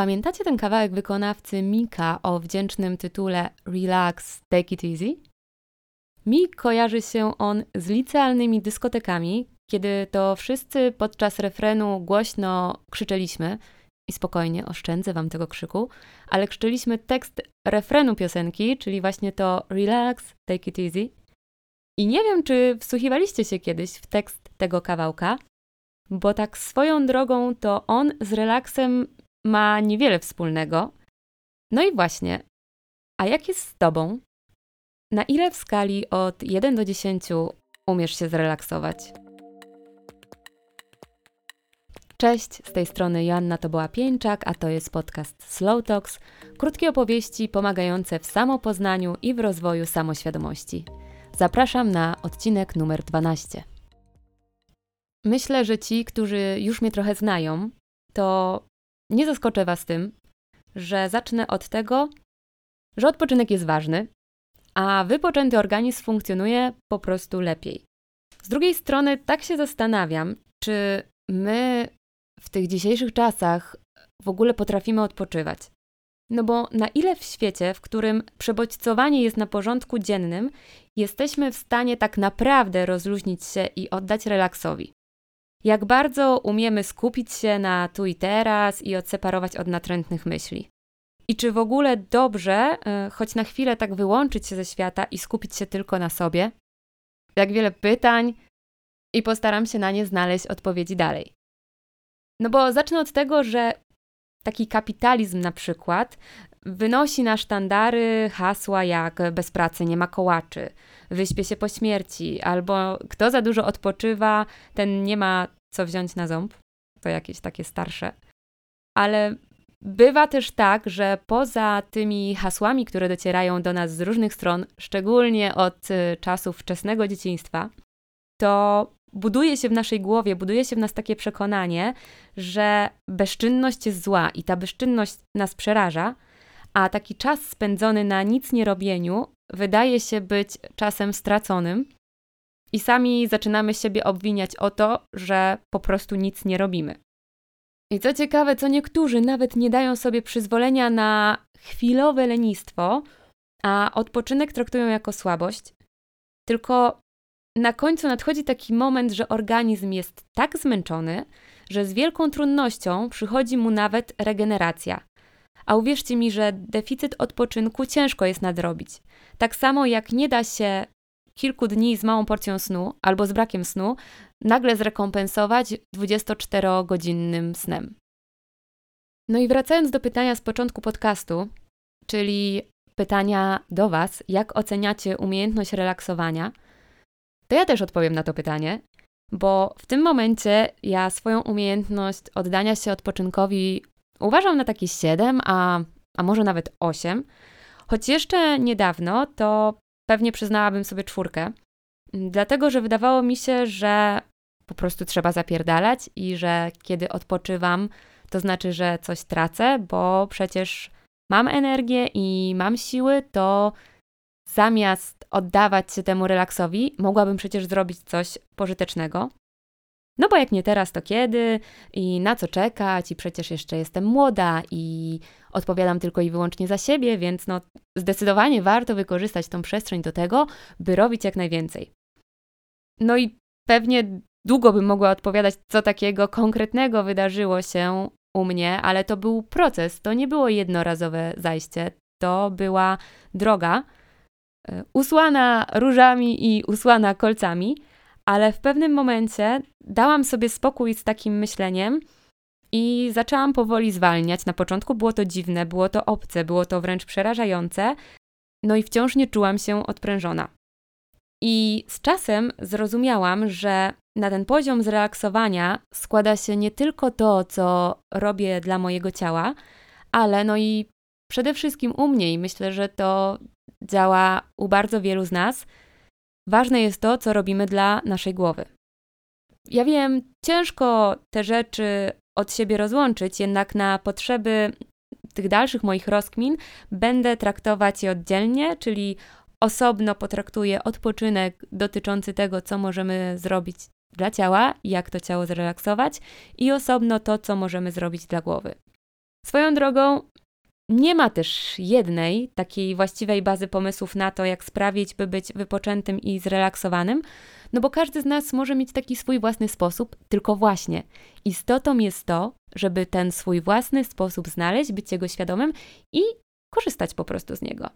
Pamiętacie ten kawałek wykonawcy Mika o wdzięcznym tytule Relax, Take It Easy? Mi kojarzy się on z licealnymi dyskotekami, kiedy to wszyscy podczas refrenu głośno krzyczeliśmy i spokojnie oszczędzę wam tego krzyku, ale krzyczeliśmy tekst refrenu piosenki, czyli właśnie to Relax, Take It Easy. I nie wiem, czy wsłuchiwaliście się kiedyś w tekst tego kawałka, bo tak swoją drogą to on z relaksem ma niewiele wspólnego. No i właśnie, a jak jest z tobą? Na ile w skali od 1 do 10 umiesz się zrelaksować? Cześć, z tej strony Joanna Toboła Pieńczak, a to jest podcast Slow Talks, krótkie opowieści pomagające w samopoznaniu i w rozwoju samoświadomości. Zapraszam na odcinek numer 12. Myślę, że ci, którzy już mnie trochę znają, to nie zaskoczę Was tym, że zacznę od tego, że odpoczynek jest ważny, a wypoczęty organizm funkcjonuje po prostu lepiej. Z drugiej strony, tak się zastanawiam, czy my w tych dzisiejszych czasach w ogóle potrafimy odpoczywać. No bo na ile w świecie, w którym przebodźcowanie jest na porządku dziennym, jesteśmy w stanie tak naprawdę rozluźnić się i oddać relaksowi? Jak bardzo umiemy skupić się na tu i teraz i odseparować od natrętnych myśli? I czy w ogóle dobrze, e, choć na chwilę tak wyłączyć się ze świata i skupić się tylko na sobie? Jak wiele pytań i postaram się na nie znaleźć odpowiedzi dalej. No bo zacznę od tego, że taki kapitalizm na przykład wynosi na sztandary hasła jak bez pracy nie ma kołaczy, wyśpię się po śmierci, albo kto za dużo odpoczywa, ten nie ma co wziąć na ząb. To jakieś takie starsze. Ale bywa też tak, że poza tymi hasłami, które docierają do nas z różnych stron, szczególnie od y, czasów wczesnego dzieciństwa, to buduje się w naszej głowie, buduje się w nas takie przekonanie, że bezczynność jest zła i ta bezczynność nas przeraża, a taki czas spędzony na nic nie robieniu wydaje się być czasem straconym i sami zaczynamy siebie obwiniać o to, że po prostu nic nie robimy. I co ciekawe, co niektórzy nawet nie dają sobie przyzwolenia na chwilowe lenistwo, a odpoczynek traktują jako słabość, tylko na końcu nadchodzi taki moment, że organizm jest tak zmęczony, że z wielką trudnością przychodzi mu nawet regeneracja. A uwierzcie mi, że deficyt odpoczynku ciężko jest nadrobić. Tak samo jak nie da się kilku dni z małą porcją snu albo z brakiem snu nagle zrekompensować 24-godzinnym snem. No i wracając do pytania z początku podcastu, czyli pytania do Was, jak oceniacie umiejętność relaksowania, to ja też odpowiem na to pytanie, bo w tym momencie ja swoją umiejętność oddania się odpoczynkowi uważam na takie 7, a, a może nawet 8, choć jeszcze niedawno to pewnie przyznałabym sobie czwórkę, dlatego że wydawało mi się, że po prostu trzeba zapierdalać i że kiedy odpoczywam, to znaczy, że coś tracę, bo przecież mam energię i mam siły, to zamiast oddawać się temu relaksowi, mogłabym przecież zrobić coś pożytecznego. No bo jak nie teraz, to kiedy? I na co czekać, i przecież jeszcze jestem młoda i odpowiadam tylko i wyłącznie za siebie, więc no zdecydowanie warto wykorzystać tą przestrzeń do tego, by robić jak najwięcej. No i pewnie długo bym mogła odpowiadać, co takiego konkretnego wydarzyło się u mnie, ale to był proces, to nie było jednorazowe zajście, to była droga e, usłana różami i usłana kolcami, ale w pewnym momencie dałam sobie spokój z takim myśleniem i zaczęłam powoli zwalniać. Na początku było to dziwne, było to obce, było to wręcz przerażające, no i wciąż nie czułam się odprężona. I z czasem zrozumiałam, że na ten poziom zrelaksowania składa się nie tylko to, co robię dla mojego ciała, ale no i przede wszystkim u mnie, i myślę, że to działa u bardzo wielu z nas, ważne jest to, co robimy dla naszej głowy. Ja wiem, ciężko te rzeczy od siebie rozłączyć, jednak na potrzeby tych dalszych moich rozkmin będę traktować je oddzielnie, czyli osobno potraktuję odpoczynek dotyczący tego, co możemy zrobić dla ciała, jak to ciało zrelaksować, i osobno to, co możemy zrobić dla głowy. Swoją drogą, nie ma też jednej takiej właściwej bazy pomysłów na to, jak sprawić, by być wypoczętym i zrelaksowanym, no bo każdy z nas może mieć taki swój własny sposób, tylko właśnie istotą jest to, żeby ten swój własny sposób znaleźć, być jego świadomym i korzystać po prostu z niego.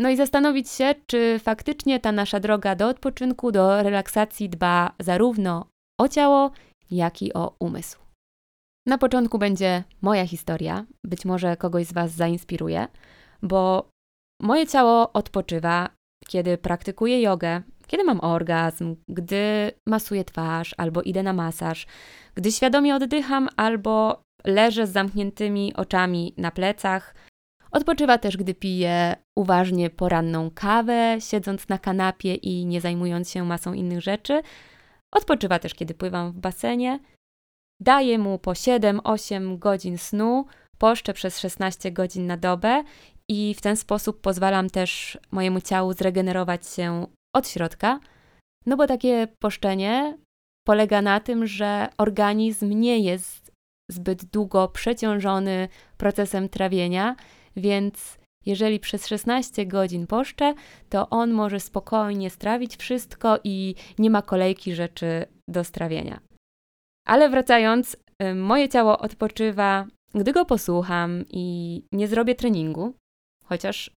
No i zastanowić się, czy faktycznie ta nasza droga do odpoczynku, do relaksacji dba zarówno o ciało, jak i o umysł. Na początku będzie moja historia, być może kogoś z Was zainspiruje, bo moje ciało odpoczywa, kiedy praktykuję jogę, kiedy mam orgazm, gdy masuję twarz albo idę na masaż, gdy świadomie oddycham albo leżę z zamkniętymi oczami na plecach. Odpoczywa też, gdy piję uważnie poranną kawę, siedząc na kanapie i nie zajmując się masą innych rzeczy. Odpoczywa też, kiedy pływam w basenie. Daję mu po 7-8 godzin snu, poszczę przez 16 godzin na dobę i w ten sposób pozwalam też mojemu ciału zregenerować się od środka. No bo takie poszczenie polega na tym, że organizm nie jest zbyt długo przeciążony procesem trawienia, więc jeżeli przez 16 godzin poszczę, to on może spokojnie strawić wszystko i nie ma kolejki rzeczy do strawienia. Ale wracając, moje ciało odpoczywa, gdy go posłucham i nie zrobię treningu, chociaż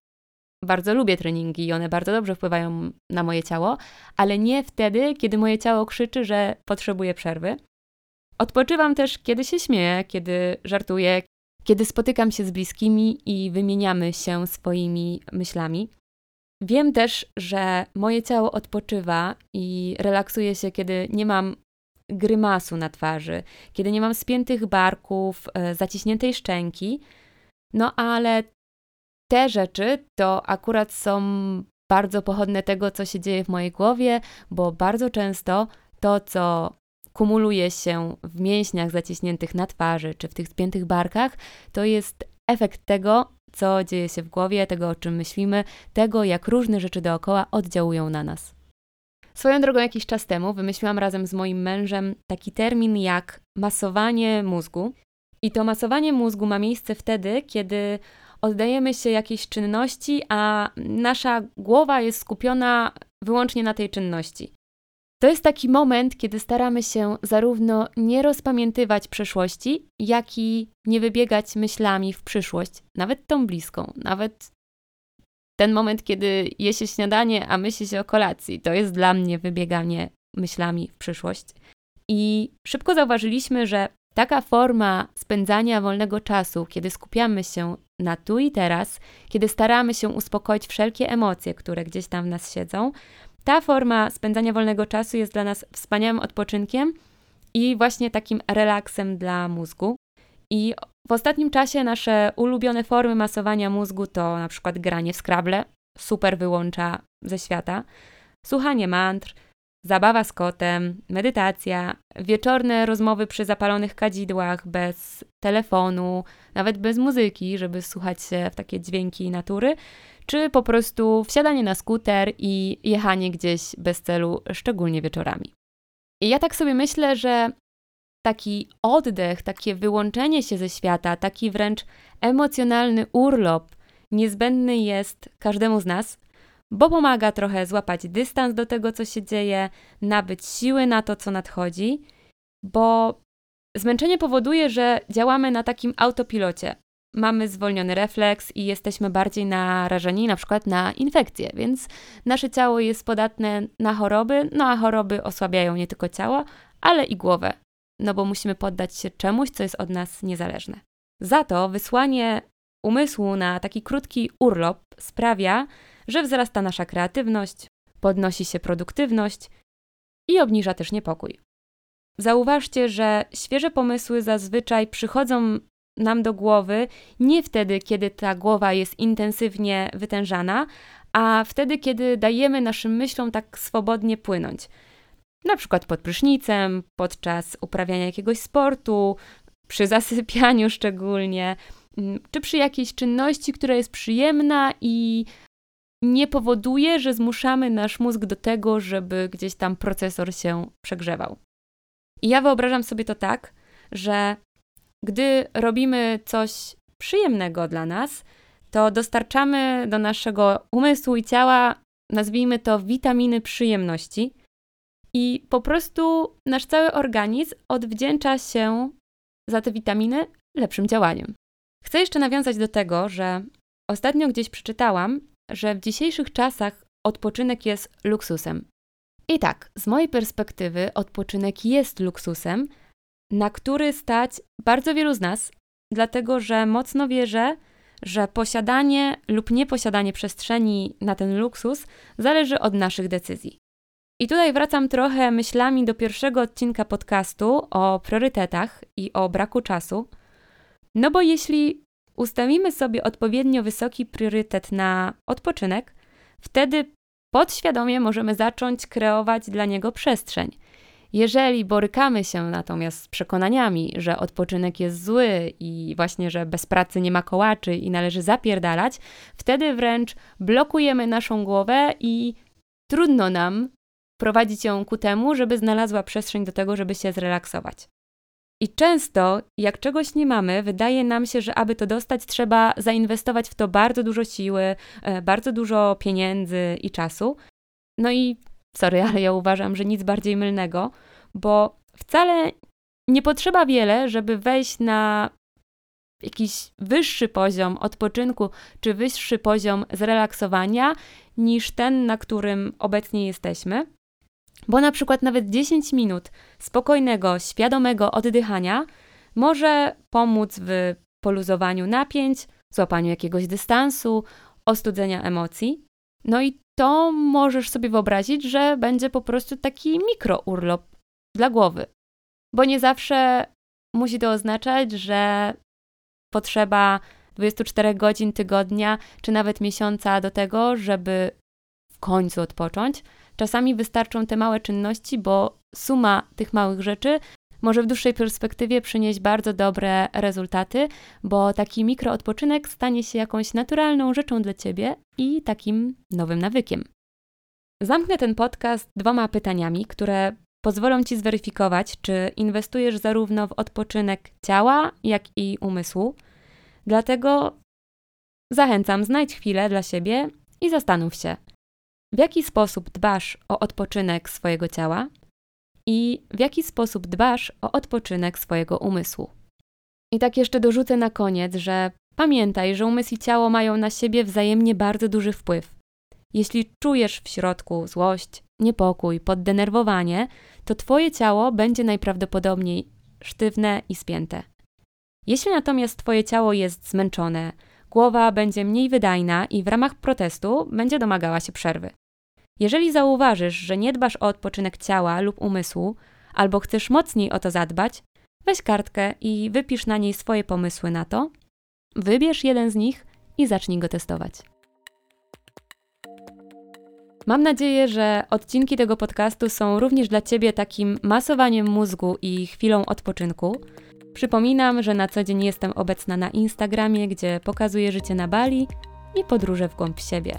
bardzo lubię treningi i one bardzo dobrze wpływają na moje ciało, ale nie wtedy, kiedy moje ciało krzyczy, że potrzebuje przerwy. Odpoczywam też, kiedy się śmieję, kiedy żartuję, kiedy spotykam się z bliskimi i wymieniamy się swoimi myślami. Wiem też, że moje ciało odpoczywa i relaksuje się, kiedy nie mam grymasu na twarzy, kiedy nie mam spiętych barków, e, zaciśniętej szczęki. No ale te rzeczy to akurat są bardzo pochodne tego, co się dzieje w mojej głowie, bo bardzo często to, co kumuluje się w mięśniach zaciśniętych na twarzy czy w tych spiętych barkach, to jest efekt tego, co dzieje się w głowie, tego, o czym myślimy, tego, jak różne rzeczy dookoła oddziałują na nas. Swoją drogą jakiś czas temu wymyśliłam razem z moim mężem taki termin jak masowanie mózgu. I to masowanie mózgu ma miejsce wtedy, kiedy oddajemy się jakiejś czynności, a nasza głowa jest skupiona wyłącznie na tej czynności. To jest taki moment, kiedy staramy się zarówno nie rozpamiętywać przeszłości, jak i nie wybiegać myślami w przyszłość, nawet tą bliską, nawet ten moment, kiedy je się śniadanie, a myśli się o kolacji. To jest dla mnie wybieganie myślami w przyszłość. I szybko zauważyliśmy, że taka forma spędzania wolnego czasu, kiedy skupiamy się na tu i teraz, kiedy staramy się uspokoić wszelkie emocje, które gdzieś tam w nas siedzą, ta forma spędzania wolnego czasu jest dla nas wspaniałym odpoczynkiem i właśnie takim relaksem dla mózgu. I w ostatnim czasie nasze ulubione formy masowania mózgu to na przykład granie w Scrabble, super wyłącza ze świata, słuchanie mantr, zabawa z kotem, medytacja, wieczorne rozmowy przy zapalonych kadzidłach, bez telefonu, nawet bez muzyki, żeby słuchać się w takie dźwięki natury, czy po prostu wsiadanie na skuter i jechanie gdzieś bez celu, szczególnie wieczorami. I ja tak sobie myślę, że taki oddech, takie wyłączenie się ze świata, taki wręcz emocjonalny urlop niezbędny jest każdemu z nas, bo pomaga trochę złapać dystans do tego, co się dzieje, nabyć siły na to, co nadchodzi, bo zmęczenie powoduje, że działamy na takim autopilocie. Mamy zwolniony refleks i jesteśmy bardziej narażeni na przykład na infekcje, więc nasze ciało jest podatne na choroby, no a choroby osłabiają nie tylko ciało, ale i głowę, no bo musimy poddać się czemuś, co jest od nas niezależne. Za to wysłanie umysłu na taki krótki urlop sprawia, że wzrasta nasza kreatywność, podnosi się produktywność i obniża też niepokój. Zauważcie, że świeże pomysły zazwyczaj przychodzą nam do głowy nie wtedy, kiedy ta głowa jest intensywnie wytężana, a wtedy, kiedy dajemy naszym myślom tak swobodnie płynąć. Na przykład pod prysznicem, podczas uprawiania jakiegoś sportu, przy zasypianiu szczególnie, mm, czy przy jakiejś czynności, która jest przyjemna i nie powoduje, że zmuszamy nasz mózg do tego, żeby gdzieś tam procesor się przegrzewał. I ja wyobrażam sobie to tak, że gdy robimy coś przyjemnego dla nas, to dostarczamy do naszego umysłu i ciała, nazwijmy to, witaminy przyjemności. I po prostu nasz cały organizm odwdzięcza się za te witaminy lepszym działaniem. Chcę jeszcze nawiązać do tego, że ostatnio gdzieś przeczytałam, że w dzisiejszych czasach odpoczynek jest luksusem. I tak, z mojej perspektywy, odpoczynek jest luksusem, na który stać bardzo wielu z nas, dlatego że mocno wierzę, że posiadanie lub nieposiadanie przestrzeni na ten luksus zależy od naszych decyzji. I tutaj wracam trochę myślami do pierwszego odcinka podcastu o priorytetach i o braku czasu. No bo jeśli ustawimy sobie odpowiednio wysoki priorytet na odpoczynek, wtedy podświadomie możemy zacząć kreować dla niego przestrzeń. Jeżeli borykamy się natomiast z przekonaniami, że odpoczynek jest zły i właśnie, że bez pracy nie ma kołaczy i należy zapierdalać, wtedy wręcz blokujemy naszą głowę i trudno nam prowadzić ją ku temu, żeby znalazła przestrzeń do tego, żeby się zrelaksować. I często, jak czegoś nie mamy, wydaje nam się, że aby to dostać, trzeba zainwestować w to bardzo dużo siły, e, bardzo dużo pieniędzy i czasu. No i sorry, ale ja uważam, że nic bardziej mylnego, bo wcale nie potrzeba wiele, żeby wejść na jakiś wyższy poziom odpoczynku czy wyższy poziom zrelaksowania niż ten, na którym obecnie jesteśmy. Bo na przykład nawet 10 minut spokojnego, świadomego oddychania może pomóc w poluzowaniu napięć, złapaniu jakiegoś dystansu, ostudzenia emocji. No i to możesz sobie wyobrazić, że będzie po prostu taki mikrourlop dla głowy. Bo nie zawsze musi to oznaczać, że potrzeba 24 godzin tygodnia, czy nawet miesiąca do tego, żeby w końcu odpocząć. Czasami wystarczą te małe czynności, bo suma tych małych rzeczy może w dłuższej perspektywie przynieść bardzo dobre rezultaty, bo taki mikroodpoczynek stanie się jakąś naturalną rzeczą dla ciebie i takim nowym nawykiem. Zamknę ten podcast dwoma pytaniami, które pozwolą ci zweryfikować, czy inwestujesz zarówno w odpoczynek ciała, jak i umysłu. Dlatego zachęcam, znajdź chwilę dla siebie i zastanów się, w jaki sposób dbasz o odpoczynek swojego ciała i w jaki sposób dbasz o odpoczynek swojego umysłu. I tak jeszcze dorzucę na koniec, że pamiętaj, że umysł i ciało mają na siebie wzajemnie bardzo duży wpływ. Jeśli czujesz w środku złość, niepokój, poddenerwowanie, to twoje ciało będzie najprawdopodobniej sztywne i spięte. Jeśli natomiast twoje ciało jest zmęczone, głowa będzie mniej wydajna i w ramach protestu będzie domagała się przerwy. Jeżeli zauważysz, że nie dbasz o odpoczynek ciała lub umysłu, albo chcesz mocniej o to zadbać, weź kartkę i wypisz na niej swoje pomysły na to. Wybierz jeden z nich i zacznij go testować. Mam nadzieję, że odcinki tego podcastu są również dla Ciebie takim masowaniem mózgu i chwilą odpoczynku. Przypominam, że na co dzień jestem obecna na Instagramie, gdzie pokazuję życie na Bali i podróże w głąb siebie.